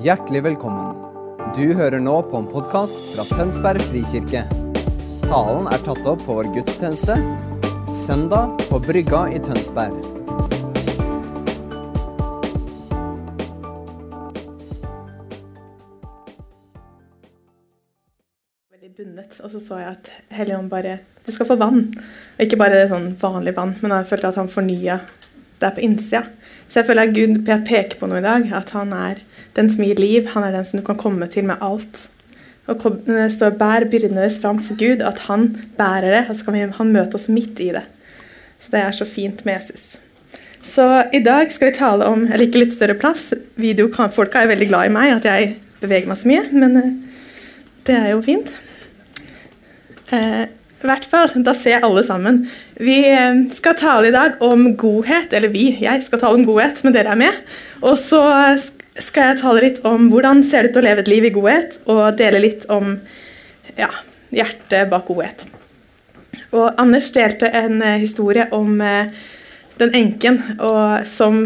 Hjertelig velkommen. Du hører nå på en podkast fra Tønsberg frikirke. Talen er tatt opp på vår gudstjeneste søndag på Brygga i Tønsberg. veldig bundet. Og så så jeg at Helligånd bare Du skal få vann. Og ikke bare sånn vanlig vann, men jeg følte at han fornya der på innsida. Så jeg føler at Gud peker på noe i dag. At han er den som gir liv. Han er den som du kan komme til med alt. Og det står 'bær byrdene deres fram for Gud', at han bærer det. Og så kan han møte oss midt i det. Så det er så fint med Jesus. Så i dag skal vi tale om Jeg liker litt større plass. Videofolka er veldig glad i meg, at jeg beveger meg så mye. Men eh, det er jo fint. Eh, I hvert fall, da ser alle sammen. Vi eh, skal tale i dag om godhet. Eller vi, jeg skal tale om godhet, men dere er med. Og så skal jeg tale litt om hvordan ser det ut å leve et liv i godhet, og dele litt om ja, hjertet bak godhet. Og Anders delte en eh, historie om eh, den enken og, som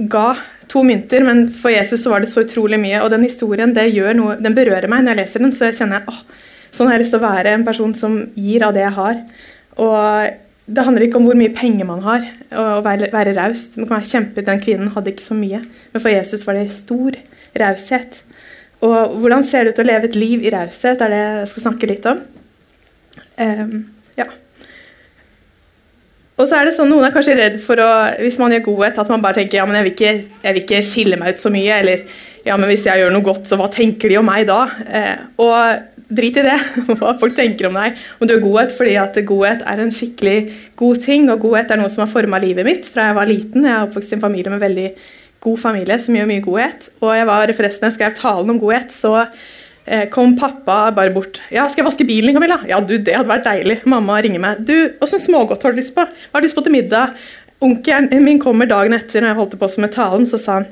ga to mynter, men for Jesus så var det så utrolig mye. Og den historien det gjør noe, den berører meg når jeg leser den. Så jeg kjenner jeg, åh, sånn har jeg lyst til å være en person som gir av det jeg har. Og det handler ikke om hvor mye penger man har, å være, være raus. Man kan være kjempe, Den kvinnen hadde ikke så mye, men for Jesus var det stor raushet. Og hvordan ser det ut å leve et liv i raushet, er det jeg skal snakke litt om. Um, ja. Og så er det sånn, Noen er kanskje redd for å, hvis man gjør godhet, at man bare tenker ja, men jeg vil ikke, jeg vil ikke skille meg ut så mye. Eller ja, men hvis jeg gjør noe godt, så hva tenker de om meg da? Uh, og drit i det, hva folk tenker om deg. Om du er godhet, fordi at godhet er en skikkelig god ting. Og godhet er noe som har forma livet mitt fra jeg var liten. Jeg er oppvokst i en familie med veldig god familie som gjør mye godhet. Og jeg var forresten, jeg skrev talen om godhet, så eh, kom pappa bare bort. 'Ja, skal jeg vaske bilen Camilla?' 'Ja, du, det hadde vært deilig.' Mamma ringer meg. 'Du, åssen smågodt har du lyst på?' 'Hva har du lyst på til middag?' Onkelen min kommer dagen etter når jeg holdt på med talen, så sa han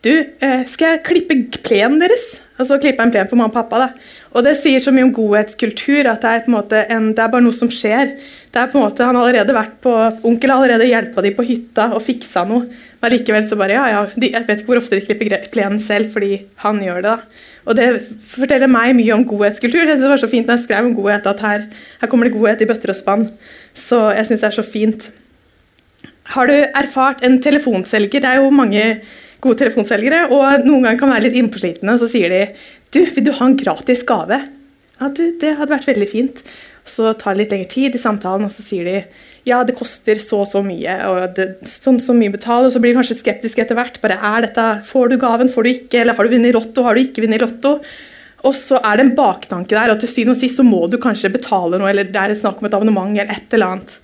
du, eh, skal jeg klippe plenen deres? Altså jeg en plen for mamma og pappa. da. Og det sier så mye om godhetskultur at det er, på en måte en, det er bare noe som skjer. Det er på en måte, Han har allerede vært på, Onkel har allerede hjulpet dem på hytta og fiksa noe. Men likevel så bare ja, ja, de, Jeg vet ikke hvor ofte de klipper plenen selv, fordi han gjør det. da. Og det forteller meg mye om godhetskultur. Jeg synes Det var så fint når jeg skrev om godhet, at her, her kommer det godhet i bøtter og spann. Så jeg syns det er så fint. Har du erfart en telefonselger? Det er jo mange gode telefonselgere, og noen ganger kan være litt innpåslitne. Så sier de du, vil du ha en gratis gave? Ja, du, det hadde vært veldig fint. Så tar det litt lengre tid i samtalen, og så sier de ja, det koster så og så mye, og det, sånn så mye betal, og så blir de kanskje skeptiske etter hvert. Bare er dette, Får du gaven, får du ikke, eller har du vunnet Lotto, har du ikke vunnet Lotto? Og så er det en baktanke der, og til syvende og sist så må du kanskje betale noe, eller det er snakk om et abonnement eller et eller annet.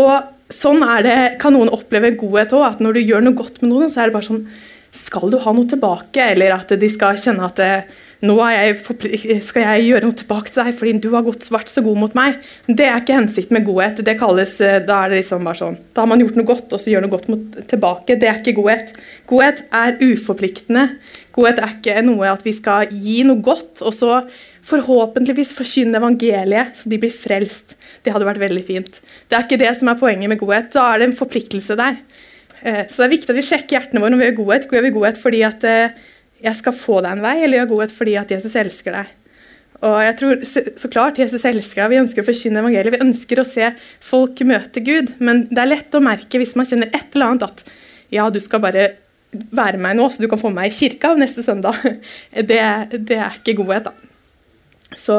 Og sånn er det, kan noen oppleve godhet òg, at når du gjør noe godt med noen, så er det bare sånn Skal du ha noe tilbake, eller at de skal kjenne at eh, nå jeg skal jeg gjøre noe tilbake til deg fordi du har gått, vært så god mot meg. Det er ikke hensikten med godhet. Det kalles, eh, Da er det liksom bare sånn, da har man gjort noe godt, og så gjør noe godt mot, tilbake. Det er ikke godhet. Godhet er uforpliktende. Godhet er ikke noe at vi skal gi noe godt, og så forhåpentligvis forkynne evangeliet så de blir frelst. Det hadde vært veldig fint. Det er ikke det som er poenget med godhet. Da er det en forpliktelse der. Eh, Så det er viktig at vi sjekker hjertene våre når vi gjør godhet. Gjør vi godhet fordi at eh, jeg skal få deg en vei, eller gjør godhet fordi at Jesus elsker deg? Og jeg tror så klart Jesus elsker deg. Vi ønsker å forkynne evangeliet. Vi ønsker å se folk møte Gud. Men det er lett å merke hvis man kjenner et eller annet at ja, du skal bare være med meg nå, så du kan få meg i kirka neste søndag. Det, det er ikke godhet, da. Så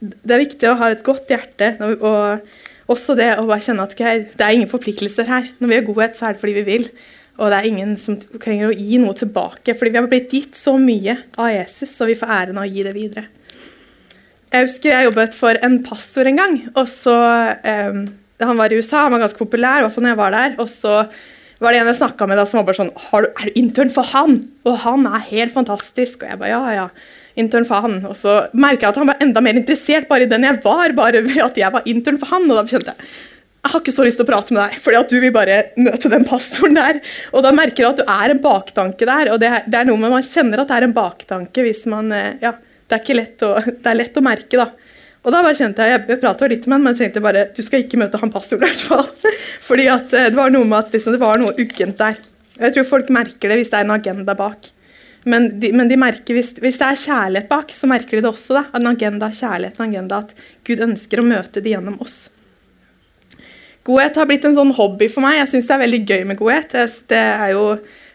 det er viktig å ha et godt hjerte. og også det å bare kjenne at okay, det er ingen forpliktelser her. Når vi gjør godhet, så er det fordi vi vil. Og det er ingen som trenger å gi noe tilbake. Fordi vi har blitt gitt så mye av Jesus, og vi får æren av å gi det videre. Jeg husker jeg jobbet for en pastor en gang. og så, eh, Han var i USA, han var ganske populær, i hvert når jeg var der. Og så var det en jeg snakka med da, som var bare sånn du, Er du intern for han? Og han er helt fantastisk. Og jeg bare ja, ja. Intern for han. Og så merka jeg at han var enda mer interessert bare i den jeg var, bare ved at jeg var intern for han. Og da kjente jeg jeg har ikke så lyst til å prate med deg, fordi at du vil bare møte den pastoren der. Og da merker du at du er en baktanke der, og det er, det er noe med man kjenner at det er en baktanke hvis man eh, Ja, det er ikke lett å, det er lett å merke, da. Og da bare kjente jeg, Jeg prata litt med han, men jeg tenkte bare du skal ikke møte han pastoren i hvert fall. Fordi at eh, det var noe med at liksom, det var noe uggent der. Jeg tror folk merker det hvis det er en agenda bak. Men de, men de merker, hvis, hvis, det er kjærlighet bak, så merker de det også. Da. En agenda, kjærlighet, en agenda at Gud ønsker å møte de gjennom oss. Godhet har blitt en sånn hobby for meg. Jeg syns det er veldig gøy med godhet. Det er jo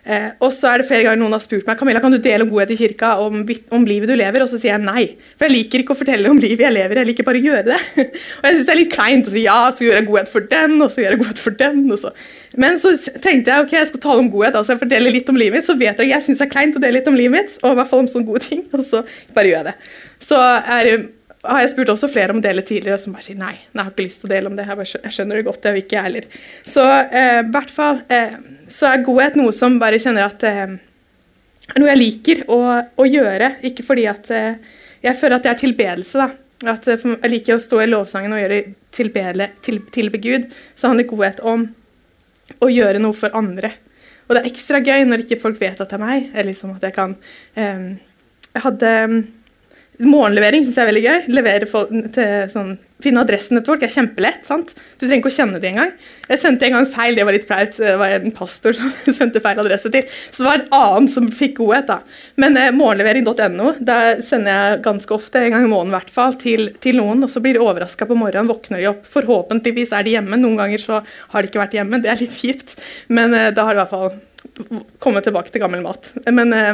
Eh, og så er det flere ganger noen har spurt meg Camilla, kan du dele om godhet i kirka, om, om, livet du lever, og så sier jeg nei. For jeg liker ikke å fortelle om livet jeg lever, jeg liker bare å gjøre det. og jeg syns det er litt kleint å si ja, så gjør jeg godhet for den, og så gjør jeg godhet for den. så. Men så tenkte jeg ok, jeg skal tale om godhet, altså jeg forteller litt om livet mitt. Så vet jeg jeg syns det er kleint å dele litt om livet mitt, og i hvert fall om sånne gode ting. Og så bare gjør jeg det. Så er har jeg spurt også flere om å dele tidligere, som bare sier nei. Jeg har ikke lyst til å dele om det. Jeg, skjønner det godt, jeg vil ikke jeg heller. Så eh, hvert fall eh, så er godhet noe som bare kjenner at eh, noe jeg liker å, å, gjøre. Ikke fordi at eh, jeg føler at det er tilbedelse, da. At eh, jeg liker å stå i lovsangen og gjøre tilbede, til, tilbe Gud. Så handler godhet om å gjøre noe for andre. Og det er ekstra gøy når ikke folk vet at det er meg. eller liksom at jeg kan eh, Jeg hadde Morgenlevering syns jeg er veldig gøy. Levere folk, til, sånn, finne adressene til folk er kjempelett. sant? Du trenger ikke å kjenne dem engang. Jeg sendte en gang feil, det var litt flaut. Det var en pastor som sendte feil adresse til. Så det var en annen som fikk godhet. da. Men eh, morgenlevering.no, der sender jeg ganske ofte, en gang i måneden i hvert fall, til, til, noen. Og så blir de overraska på morgenen, våkner de opp. Forhåpentligvis er de hjemme. Noen ganger så har de ikke vært hjemme, det er litt kjipt. Men eh, da har de i hvert fall kommet tilbake til gammel mat. Men eh,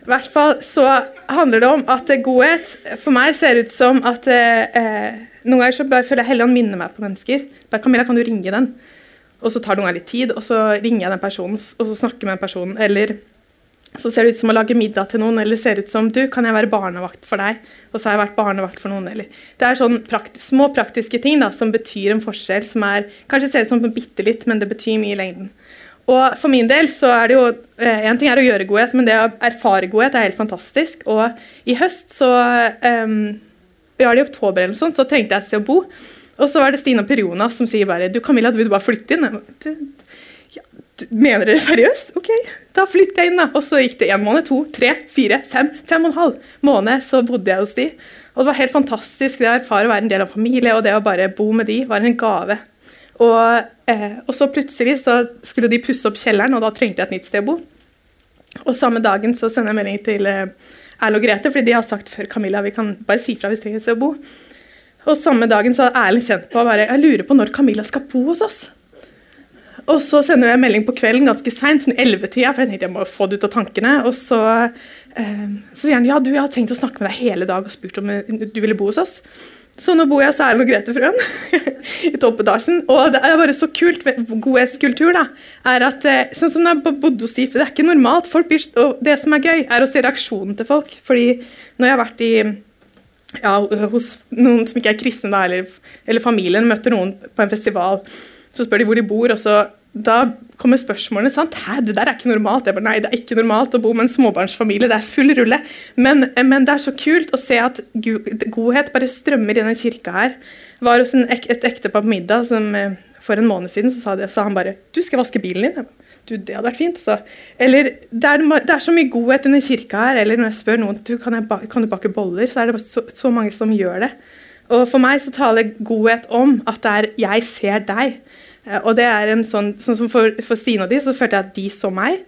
i hvert fall så handler det om at godhet for meg ser ut som at eh, Noen ganger så bare føler jeg Helligånd minner meg på mennesker. Bare, 'Camilla, kan du ringe den?' Og så tar det noen ganger litt tid, og så ringer jeg den personen og så snakker med den personen. Eller så ser det ut som å lage middag til noen, eller ser det ut som 'Du, kan jeg være barnevakt for deg?' Og så har jeg vært barnevakt for noen, eller Det er sånn prakt små praktiske ting da, som betyr en forskjell, som er Kanskje ser ut som bitte litt, men det betyr mye i lengden. Og for min del så er det jo eh, ting er å gjøre godhet, men det å erfare godhet er helt fantastisk. Og i høst så um, Ja, i oktober eller noe sånt, så trengte jeg et sted å bo. Og så var det Stine og Periona som sier bare Du Camilla, du vil bare flytte inn? Ja, du mener dere seriøst? OK, da flytter jeg inn, da. Og så gikk det én måned, to, tre, fire, fem, fem og en halv måned, så bodde jeg hos de. Og det var helt fantastisk det å erfare å være en del av familie, og det å bare bo med de var en gave. Og, eh, og, så plutselig så skulle de pusse opp kjelleren, og da trengte jeg et nytt sted å bo. Og samme dagen så sender jeg melding til eh, Erle og Grete, fordi de har sagt før Camilla vi kan bare si fra hvis vi trenger et sted å bo. Og samme dagen så hadde Erlend kjent på bare, jeg lurer på når Camilla skal bo hos oss. Og så sender jeg melding på kvelden ganske seint, sånn 11-tida, for jeg tenkte jeg må få det ut av tankene. Og så, eh, så sier han ja, du, jeg har tenkt å snakke med deg hele dag og spurt om eh, du ville bo hos oss. Så nå bor jeg særlig med Grete Frøen i toppetasjen. Og det er bare så kult med godhetskultur, da, er at eh, sånn som det jeg bodde hos de, Det er ikke normalt. Blir, og det som er gøy, er å se reaksjonen til folk. Fordi når jeg har vært i ja, hos noen som ikke er kristne, da, eller, eller familien, møter noen på en festival, så spør de hvor de bor, og så da kommer spørsmålene sant? Hæ, det der er ikke normalt. Jeg bare, Nei, det er ikke normalt å bo med en småbarnsfamilie. Det er full rulle. Men, men det er så kult å se at godhet bare strømmer i denne kirka her. Var hos en, et ektepar på middag som eh, for en måned siden så sa, det, sa han bare Du, skal vaske bilen din? Du, det hadde vært fint. Så. Eller det er, det er, så mye godhet i denne kirka her. Eller når jeg spør noen du, kan, jeg, kan du bake boller, så er det så, så mange som gjør det. Og for meg så taler godhet om at det er 'jeg ser deg'. Eh, og det er en sånn, sånn som For, for Stine og de så følte jeg at de så meg.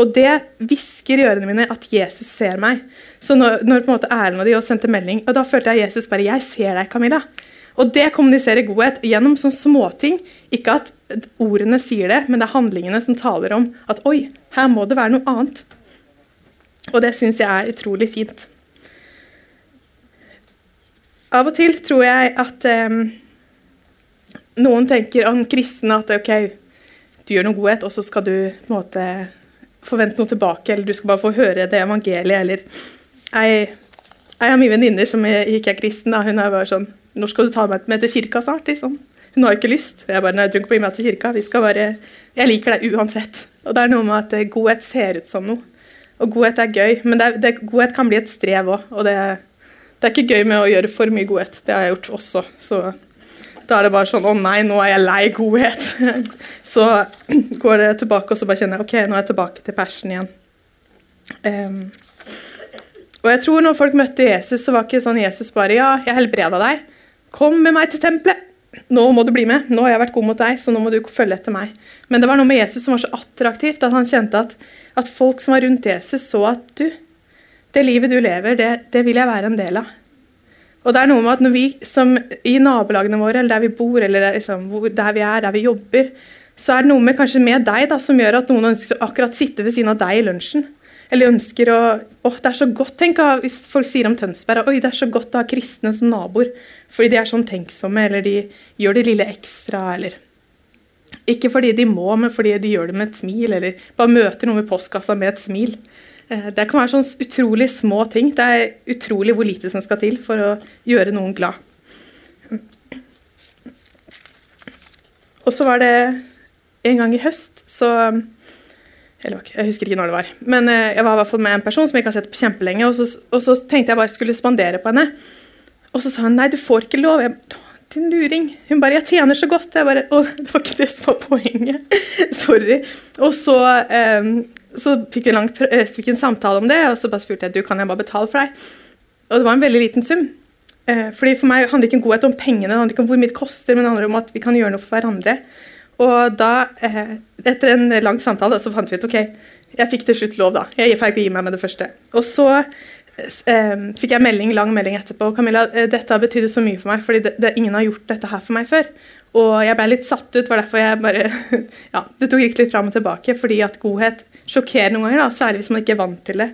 Og det hvisker i ørene mine at Jesus ser meg. Så når, når på en måte Erlend og de også sendte melding, og da følte jeg Jesus bare 'Jeg ser deg, Camilla'. Og det kommuniserer godhet gjennom sånne småting. Ikke at ordene sier det, men det er handlingene som taler om at 'oi, her må det være noe annet'. Og det syns jeg er utrolig fint. Av og til tror jeg at um, noen tenker om kristne at ok, du gjør noe godhet, og så skal du på en måte forvente noe tilbake, eller du skal bare få høre det evangeliet, eller Jeg, jeg har mine venninner som ikke er kristen, da. hun er bare sånn Når skal du ta meg med til kirka snart? liksom? Hun har ikke lyst. Jeg bare, nei, du kan bli med til kirka. vi skal bare, Jeg liker deg uansett. Og det er noe med at eh, godhet ser ut som noe. Og godhet er gøy, men det det, godhet kan bli et strev òg. Og det, det, er ikke gøy med å gjøre for mye godhet. Det har jeg gjort også. Så da er det bare sånn Å nei, nå er jeg lei godhet. så går det tilbake, og så bare kjenner jeg OK, nå er jeg tilbake til persen igjen. Um, og jeg tror når folk møtte Jesus, så var ikke sånn Jesus bare Ja, jeg helbreda deg. Kom med meg til tempelet. nå må du bli med, nå har jeg vært god mot deg, så nå må du følge etter meg. Men det var noe med Jesus som var så attraktivt, at han kjente at, at folk som var rundt Jesus, så at du, det livet du lever, det, det, vil jeg være en del av. Og det er noe med at når vi som i nabolagene våre, eller der vi bor, eller liksom, der vi er, der vi jobber, så er det noe med kanskje med deg da, som gjør at noen ønsker å akkurat sitte ved siden av deg i lunsjen. Eller ønsker å Å, det er så godt, tenk hvis folk sier om Tønsberg Oi, det er så godt å ha kristne som naboer. Fordi de er sånn tenksomme, eller de gjør det lille ekstra, eller Ikke fordi de må, men fordi de gjør det med et smil, eller bare møter noe med postkassa med et smil. Eh, det kan være sånn utrolig små ting. Det er utrolig hvor lite som skal til for å gjøre noen glad. Og så var det en gang i høst, så eller jeg husker ikke når det var. Men eh, jeg var i hvert fall med en person som jeg ikke har sett på kjempelenge. Og så, og så tenkte jeg bare skulle spandere på henne. Og så sa hun nei, du får ikke lov. Jeg, din luring. Hun bare 'jeg tjener så godt'. Jeg bare, Å, det var ikke det som var poenget. Sorry. Og så, um, så fikk vi, langt, eh, fikk en samtale om det, og så bare spurte jeg du, kan jeg bare betale for deg. Og det var en veldig liten sum. Uh, fordi For meg handler ikke om godhet om pengene, det handler ikke om hvor mye det koster, men det handler om at vi kan gjøre noe for hverandre. Og da, eh, etter en lang samtale, så fant vi ut ok, jeg fikk til slutt lov, da. Jeg får ikke gi meg med det første. Og så eh, fikk jeg melding, lang melding etterpå. Camilla, eh, dette har betydd så mye for meg, fordi det, det, ingen har gjort dette her for meg før. Og jeg ble litt satt ut, var derfor jeg bare Ja, det tok ikke litt fram og tilbake, fordi at godhet sjokkerer noen ganger, da, særlig hvis man ikke er vant til det.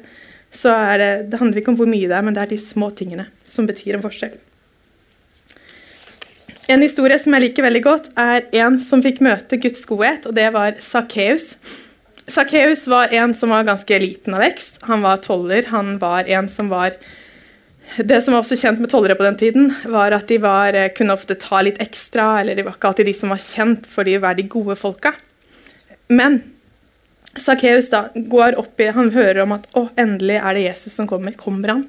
Så det, det handler ikke om hvor mye det er, men det er de små tingene som betyr en forskjell. En historie som jeg liker veldig godt, er en som fikk møte Guds godhet, og det var Sakkeus. Sakkeus var en som var ganske liten av vekst. Han var toller. Han var en som var Det som var også kjent med tollere på den tiden, var at de var, eh, kunne ofte ta litt ekstra, eller de var ikke alltid de som var kjent for å være de gode folka. Men Sakkeus går opp i Han hører om at å, endelig er det Jesus som kommer. Kommer han?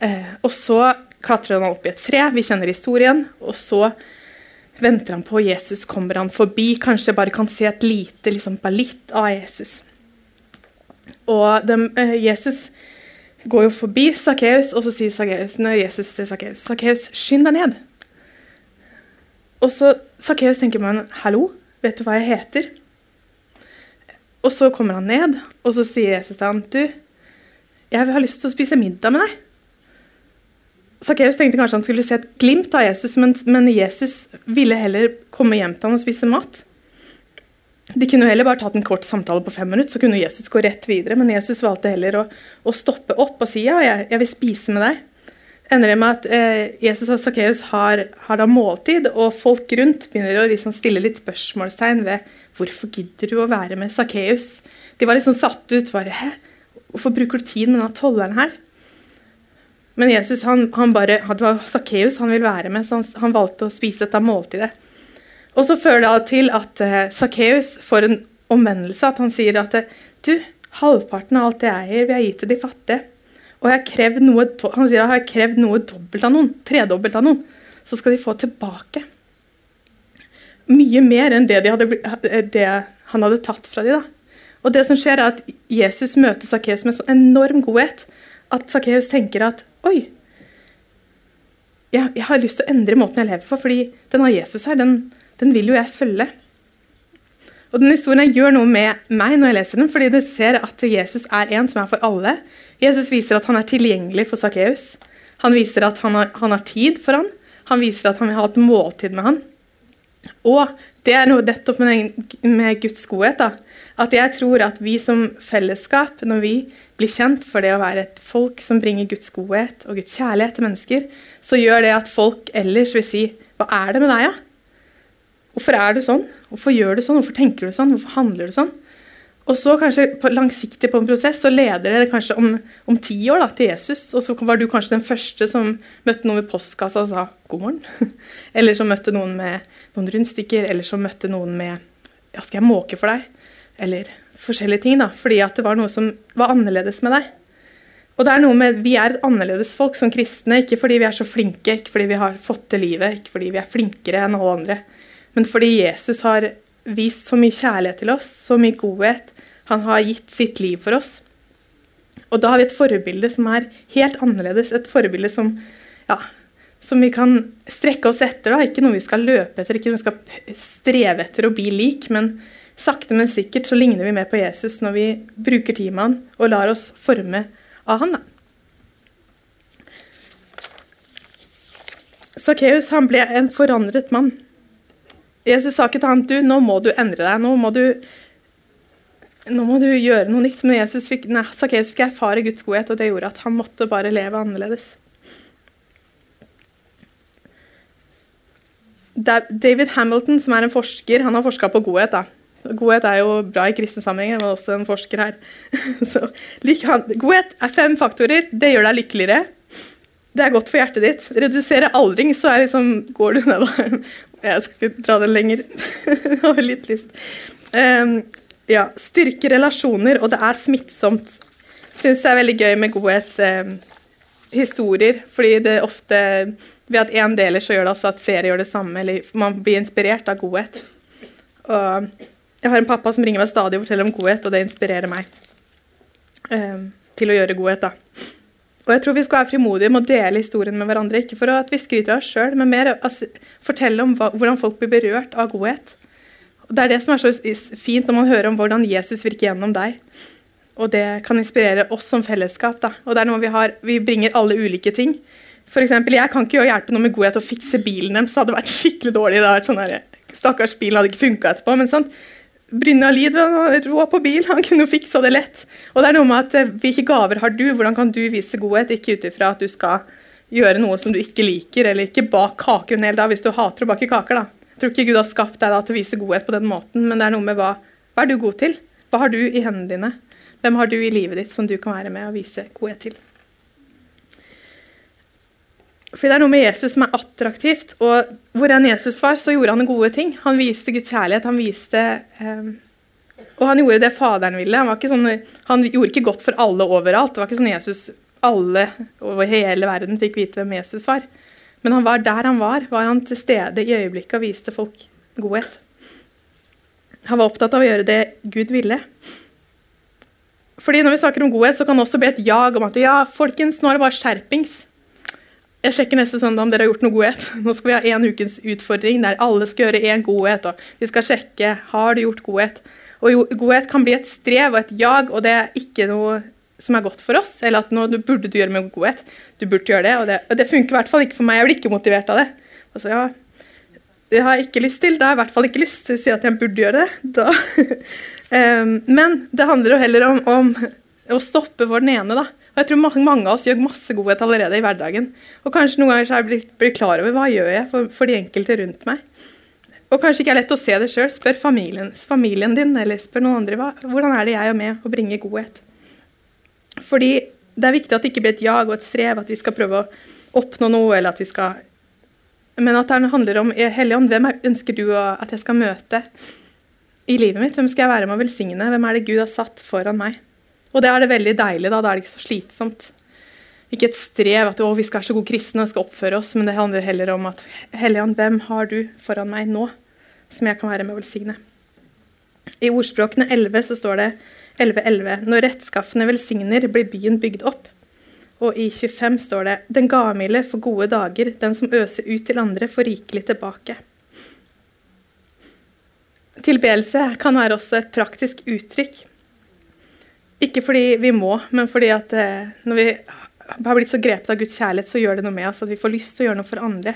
Eh, og så klatrer han opp i et tre. Vi kjenner historien. Og så venter han på Jesus, kommer han forbi, kanskje bare kan se et lite liksom, bare litt av Jesus. Og de, eh, Jesus går jo forbi Sakkeus, og så sier Sakkeus nei, Jesus til Sakkeus Sakkeus, skynd deg ned. Og så Sakkeus tenker man, hallo, vet du hva jeg heter? Og så kommer han ned, og så sier Jesus til ham, du, jeg har lyst til å spise middag med deg. Sakkeus tenkte kanskje han skulle se et glimt av Jesus, men, men, Jesus ville heller komme hjem til ham og spise mat. De kunne heller bare tatt en kort samtale på fem minutter, så kunne Jesus gå rett videre. Men Jesus valgte heller å, å stoppe opp og si ja, jeg, jeg, vil spise med deg. Ender det med at eh, Jesus og Sakkeus har, har, da måltid, og folk rundt begynner å liksom stille litt spørsmålstegn ved hvorfor gidder du å være med Sakkeus. De var liksom satt ut. bare, Hæ? Hvorfor bruker du tid med denne tolleren her? Men Jesus han, han bare, det var Sakkeus han ville være med, så han, han, valgte å spise dette måltidet. Og så fører det til at eh, Sakkeus får en omvendelse. At han sier at du, halvparten av alt jeg eier, vil jeg gi til de fattige. Og jeg noe, han sier at jeg har krevd noe dobbelt av noen, tredobbelt av noen. Så skal de få tilbake. Mye mer enn det, de hadde, det han hadde tatt fra dem. Og det som skjer er at Jesus møter Sakkeus med så enorm godhet at Sakkeus tenker at Oi, jeg, jeg, har lyst til å endre måten jeg lever på, fordi denne Jesus her, den, den vil jo jeg følge. Og den historien gjør noe med meg når jeg leser den, fordi det ser at Jesus er en som er for alle. Jesus viser at han er tilgjengelig for Sakkeus. Han viser at han har, han har, tid for han. Han viser at han vil ha et måltid med han. Og det er noe nettopp med, med Guds godhet. da, At jeg tror at vi som fellesskap, når vi blir kjent for det å være et folk som bringer Guds godhet og Guds kjærlighet til mennesker, så gjør det at folk ellers vil si Hva er det med deg, da? Ja? Hvorfor er du sånn? Hvorfor gjør du sånn? Hvorfor tenker du sånn? Hvorfor handler du sånn? Og så kanskje på, langsiktig på en prosess så leder det kanskje om, om ti år da, til Jesus. Og så var du kanskje den første som møtte noen ved postkassa og sa 'god morgen'. eller som møtte noen med noen rundstykker, eller som møtte noen med 'ja, skal jeg måke for deg'? Eller forskjellige ting, da, fordi at det var noe som var annerledes med deg. Og det er noe med, Vi er et annerledes folk som kristne, ikke fordi vi er så flinke, ikke fordi vi har fått til livet, ikke fordi vi er flinkere enn alle andre, men fordi Jesus har vist så mye kjærlighet til oss, så mye godhet. Han har gitt sitt liv for oss. Og da har vi et forbilde som er helt annerledes. Et forbilde som ja, som vi kan strekke oss etter. Da. Ikke noe vi skal løpe etter, ikke noe vi skal streve etter å bli lik, men sakte, men sikkert så ligner vi mer på Jesus når vi bruker tid med han og lar oss forme av han. Sakkeus ble en forandret mann. Jesus sa ikke til han du, nå må du endre deg, nå må du, nå må du gjøre noe nytt. Men Jesus fikk, nei, Sakkeus fikk erfare Guds godhet, og det gjorde at han måtte bare leve annerledes. David Hamilton, som er en forsker, han har forska på godhet. da. Godhet er jo bra i kristne sammenhenger, men også en forsker her. Så, godhet er fem faktorer. Det gjør deg lykkeligere. Det er godt for hjertet ditt. Redusere aldring, så er liksom, går du ned. Jeg skal ikke dra den lenger. Jeg har litt lyst. Um, ja, styrke relasjoner, og det er smittsomt. Syns det er veldig gøy med godhet. Um, historier, fordi det ofte ved at én deler, så gjør det også at flere gjør det samme. Eller man blir inspirert av godhet. Og jeg har en pappa som ringer meg stadig og forteller om godhet, og det inspirerer meg eh, til å gjøre godhet. da. Og jeg tror vi skal være frimodige med å dele historien med hverandre. Ikke for at vi skryter av oss sjøl, men mer altså, fortelle om hva, hvordan folk blir berørt av godhet. Og Det er det som er så fint når man hører om hvordan Jesus virker gjennom deg. Og det kan inspirere oss som fellesskap. Da. Og det er noe Vi har, vi bringer alle ulike ting. For eksempel, jeg kan ikke hjelpe noe med godhet å fikse bilen deres. Det hadde vært skikkelig dårlig. Det hadde vært sånn her, Stakkars bilen hadde ikke funka etterpå. men sant? Brynja Lid rå på bil, han kunne jo fiksa det lett. Og det er noe med at eh, Hvilke gaver har du? Hvordan kan du vise godhet? Ikke ut ifra at du skal gjøre noe som du ikke liker, eller ikke bak kaker en hel dag hvis du hater å bake kaker. da. Jeg tror ikke Gud har skapt deg da til å vise godhet på den måten, men det er noe med hva, hva er du god til? Hva har du i hendene dine? Hvem har du i livet ditt som du kan være med og vise godhet til? Fordi det er noe med Jesus som er attraktivt. Og hvor enn Jesus var, så gjorde han gode ting. Han viste Guds kjærlighet. Han viste um, Og han gjorde det Faderen ville. Han, sånn, han, gjorde ikke godt for alle overalt. Det var ikke sånn Jesus alle over hele verden fikk vite hvem Jesus var. Men han var der han var. Var han til stede i øyeblikket og viste folk godhet. Han var opptatt av å gjøre det Gud ville. Fordi Når vi snakker om godhet, så kan det også bli et jag om at ja, folkens, nå er det bare skjerpings. Jeg sjekker neste søndag om dere har gjort noe godhet. Nå skal vi ha en ukens utfordring der alle skal gjøre én godhet. og Vi skal sjekke har du gjort godhet. Og jo, Godhet kan bli et strev og et jag, og det er ikke noe som er godt for oss. Eller at nå burde du gjøre med godhet. Du burde gjøre det, og det, og det funker i hvert fall ikke for meg. Jeg blir ikke motivert av det. Altså, ja, det har jeg ikke lyst til. Da har jeg i hvert fall ikke lyst til å si at jeg burde gjøre det. um, men det handler jo heller om, om å stoppe for den ene, da. Og jeg tror mange, av oss gjør masse godhet allerede i hverdagen. Og kanskje noen ganger så har jeg blitt, blitt klar over hva gjør jeg for, for de enkelte rundt meg. Og kanskje ikke er lett å se det sjøl. Spør familien, familien, din eller spør noen andre hva, hvordan er det jeg er med å bringe godhet. Fordi det er viktig at det ikke blir et jag og et strev, at vi skal prøve å oppnå noe, eller at vi skal Men at det handler om Helligånd, hvem ønsker du at jeg skal møte i livet mitt? Hvem skal jeg være med å velsigne? Hvem er det Gud har satt foran meg? Og det er det veldig deilig. Da Da er det ikke så slitsomt. Ikke et strev at vi skal være så gode kristne og skal oppføre oss, men det handler heller om at Helligånd, hvem har du foran meg nå som jeg kan være med å velsigne? I ordspråkene 11 så står det 11.11.: Når rettskaffende velsigner, blir byen bygd opp. Og i 25 står det Den gavmilde får gode dager, den som øser ut til andre, får rikelig tilbake. Tilbedelse kan være også et praktisk uttrykk ikke fordi vi må, men fordi at eh, når vi har blitt så grepet av Guds kjærlighet, så gjør det noe med oss at vi får lyst til å gjøre noe for andre.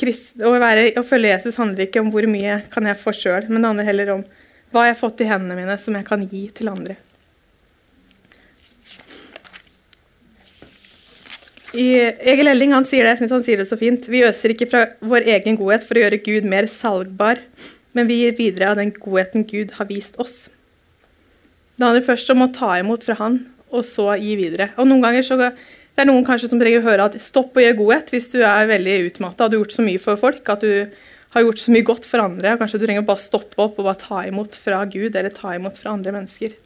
Christ, å, være, å, følge Jesus handler ikke om hvor mye kan jeg få sjøl, men det handler heller om hva jeg har fått i hendene mine som jeg kan gi til andre. I, Egil Elling han sier det, jeg synes han sier det så fint. Vi øser ikke fra vår egen godhet for å gjøre Gud mer salgbar, men vi gir videre av den godheten Gud har vist oss. Det handler først om å ta imot fra han, og så gi videre. Og noen ganger så det er noen kanskje som trenger å høre at stopp og gjør godhet hvis du er veldig utmatta og du har gjort så mye for folk at du har gjort så mye godt for andre. Kanskje du trenger å bare stoppe opp og bare ta imot fra Gud eller ta imot fra andre mennesker.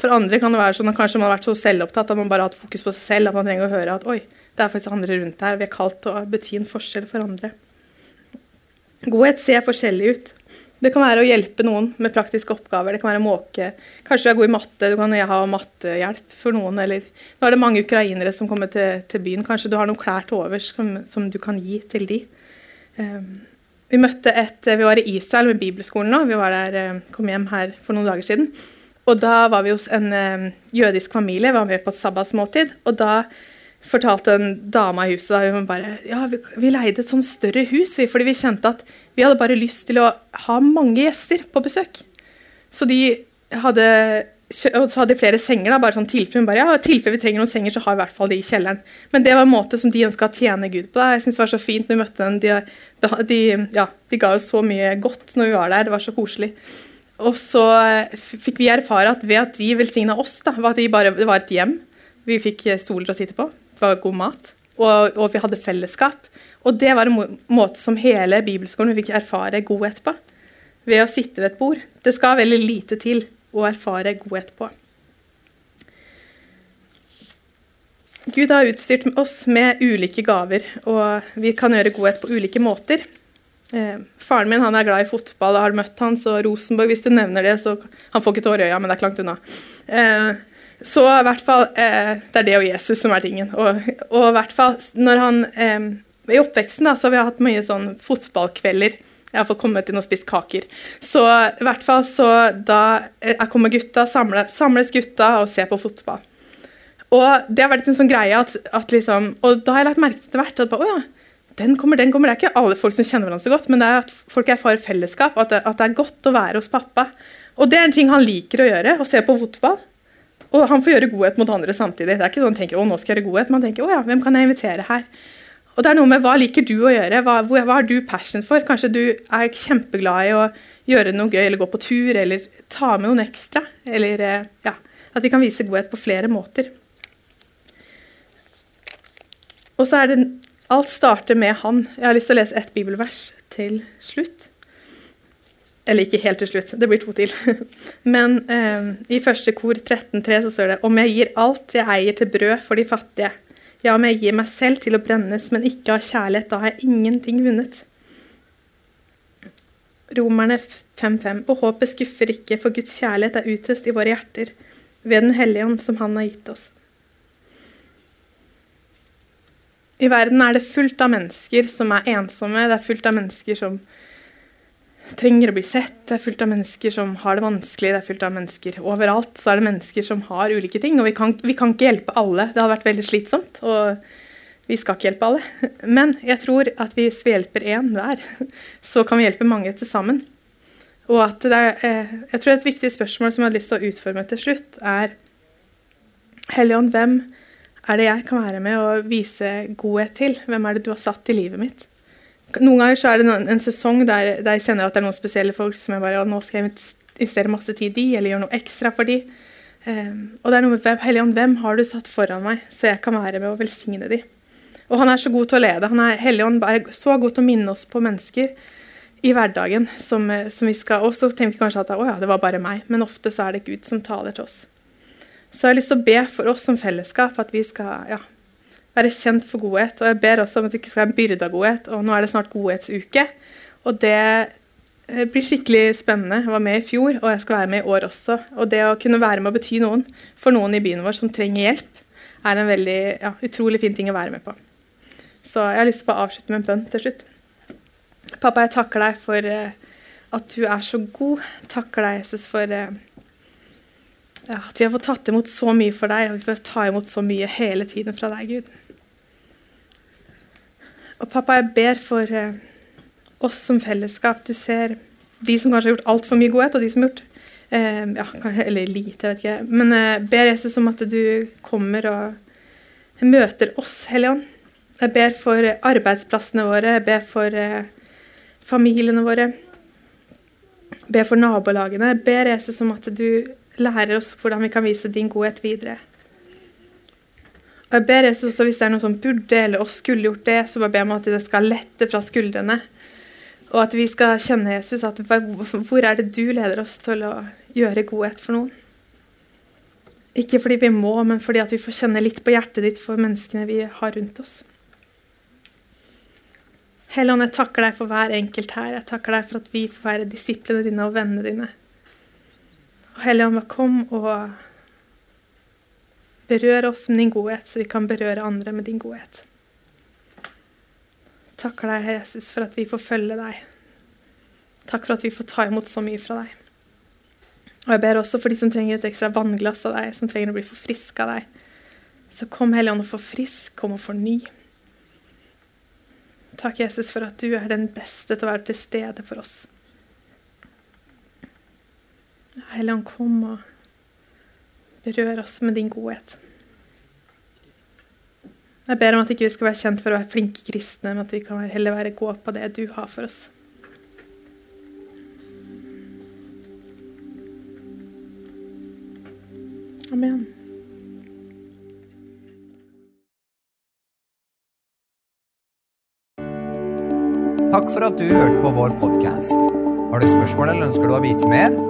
For andre kan det være sånn at kanskje man har vært så selvopptatt at man bare har hatt fokus på seg selv at man trenger å høre at oi, det er faktisk andre rundt her. Vi er kalt til å bety en forskjell for andre. Godhet ser forskjellig ut. Det kan være å hjelpe noen med praktiske oppgaver. Det kan være å måke. Kanskje du er god i matte, du kan ha mattehjelp for noen. Eller nå er det mange ukrainere som kommer til, til byen. Kanskje du har noen klær til overs som, som, du kan gi til de. Um, vi møtte et, vi var i Israel med bibelskolen nå. Vi var der, kom hjem her for noen dager siden. Og da var vi hos en um, jødisk familie, vi var med på et sabbatsmåltid. Og da fortalte en dame i huset da, hun bare, ja, vi, vi leide et sånn større hus fordi vi kjente at vi hadde bare lyst til å ha mange gjester på besøk. Så de hadde og så hadde de flere senger. da, bare sånn tilfelle, bare, ja, tilfelle vi trenger noen senger, så har vi i hvert fall de i kjelleren. Men det var en måte som de ønska å tjene Gud på. Da. Jeg synes det var så fint når vi møtte dem. De, de, ja, de ga jo så mye godt når vi var der. Det var så koselig. Og så fikk vi erfare at ved at de velsigna oss, da, at de bare, det var et hjem vi fikk stoler å sitte på, var god mat, og, og vi hadde fellesskap. Og det var en måte som hele bibelskolen vi fikk erfare godhet på. Ved å sitte ved et bord. Det skal veldig lite til å erfare godhet på. Gud har utstyrt oss med ulike gaver, og vi kan gjøre godhet på ulike måter. Eh, faren min er glad i fotball, og har møtt han, så Rosenborg, hvis du nevner det, så Han får ikke tårer i øya, men det er ikke langt unna. Eh, så i hvert fall eh, Det er det og Jesus som er tingen. Og, og i hvert fall når han eh, I oppveksten da, så har vi hatt mye sånn fotballkvelder. Jeg har fått kommet inn og spist kaker. Så i hvert fall så da eh, kommer gutta, samle, samles gutta og ser på fotball. Og det har vært en sånn greie at, at liksom Og da har jeg lagt merke til etter hvert at bare, å ja, den kommer, den kommer. Det er ikke alle folk som kjenner hverandre så godt, men det er at folk erfarer fellesskap, at det, at det er godt å være hos pappa. Og det er en ting han liker å gjøre, å se på fotball. Og han får gjøre godhet mot andre samtidig. Det er ikke sånn han tenker å, nå skal jeg gjøre godhet. Man tenker å ja, hvem kan jeg invitere her? Og det er noe med hva liker du å gjøre? Hva, hva har du passion for? Kanskje du er kjempeglad i å gjøre noe gøy, eller gå på tur, eller ta med noen ekstra. Eller eh, ja, at vi kan vise godhet på flere måter. Og så er det Alt starter med han. Jeg har lyst til å lese ett bibelvers til slutt. Eller ikke helt til slutt, det blir to til. Men eh, i første kor 13.3 så står det om jeg gir alt jeg eier til brød for de fattige, ja, om jeg gir meg selv til å brennes, men ikke har kjærlighet, da har jeg ingenting vunnet. Romerne 5.5. Og håpet skuffer ikke, for Guds kjærlighet er utøst i våre hjerter ved Den hellige ånd som Han har gitt oss. I verden er det fullt av mennesker som er ensomme, det er fullt av mennesker som trenger å bli sett. Det er fullt av mennesker som har det vanskelig. Det er fullt av mennesker overalt. Så er det mennesker som har ulike ting. Og vi kan, vi kan ikke hjelpe alle. Det har vært veldig slitsomt. Og vi skal ikke hjelpe alle. Men jeg tror at hvis vi hjelper én hver, så kan vi hjelpe mange til sammen. Og at det er, eh, jeg tror et viktig spørsmål som jeg har lyst til å utforme til slutt, er Helligånd, hvem er det jeg kan være med og vise godhet til? Hvem er det du har satt i livet mitt? Noen ganger så er det en, en sesong der, der, jeg kjenner at det er noen spesielle folk som jeg bare ja, nå skal jeg investere masse tid i, eller gjøre noe ekstra for de. Um, og det er noe med hvem, Helligånd, hvem har du satt foran meg, så jeg kan være med og velsigne de? Og han er så god til å lede. Han er Helligånd er så god til å minne oss på mennesker i hverdagen som, som vi skal Og så tenker vi kanskje at å ja, det var bare meg, men ofte så er det Gud som taler til oss. Så jeg har lyst til å be for oss som fellesskap at vi skal ja, være kjent for godhet. Og jeg ber også om at det ikke skal være en byrde av godhet. Og nå er det snart godhetsuke. Og det eh, blir skikkelig spennende. Jeg var med i fjor, og jeg skal være med i år også. Og det å kunne være med å bety noen for noen i byen vår som trenger hjelp, er en veldig ja, utrolig fin ting å være med på. Så jeg har lyst til å avslutte med en bønn til slutt. Pappa, jeg takker deg for uh, at du er så god. Takker deg, Jesus, for uh, ja, at vi har fått tatt imot så mye for deg, og vi får ta imot så mye hele tiden fra deg, Gud. Og pappa, jeg ber for eh, oss som fellesskap. Du ser de som kanskje har gjort altfor mye godhet, og de som har gjort eh, ja, Eller lite, vet ikke. Men jeg eh, ber Jesus om at du kommer og møter oss, Hellige. Jeg ber for arbeidsplassene våre, jeg ber for eh, familiene våre. Jeg ber for nabolagene. Jeg ber Jesus om at du lærer oss hvordan vi kan vise din godhet videre. Og jeg ber Jesus også, Hvis det er noe som burde eller oss skulle gjort det, så bare ber jeg om at det skal lette fra skuldrene. Og at vi skal kjenne Jesus. at Hvor er det du leder oss til å gjøre godhet for noen? Ikke fordi vi må, men fordi at vi får kjenne litt på hjertet ditt for menneskene vi har rundt oss. Helligånd, jeg takker deg for hver enkelt her. Jeg takker deg for at vi får være disiplene dine og vennene dine. Og Helligånd, kom og berør oss med din godhet, så vi kan berøre andre med din godhet. Takker deg, Herre Jesus, for at vi får følge deg. Takk for at vi får ta imot så mye fra deg. Og jeg ber også for de som trenger et ekstra vannglass av deg, som trenger å bli forfriska av deg. Så kom Helligånd og forfrisk, kom og forny. Takk, Jesus, for at du er den beste til å være til stede for oss. Helligånd, kom og berør oss med din godhet. Jeg ber om at ikke vi skal være kjent for å være flinke kristne, men at vi kan heller være gå på det du har for oss. Amen. Takk for at du hørte på vår podkast. Har du spørsmål eller ønsker du å vite mer?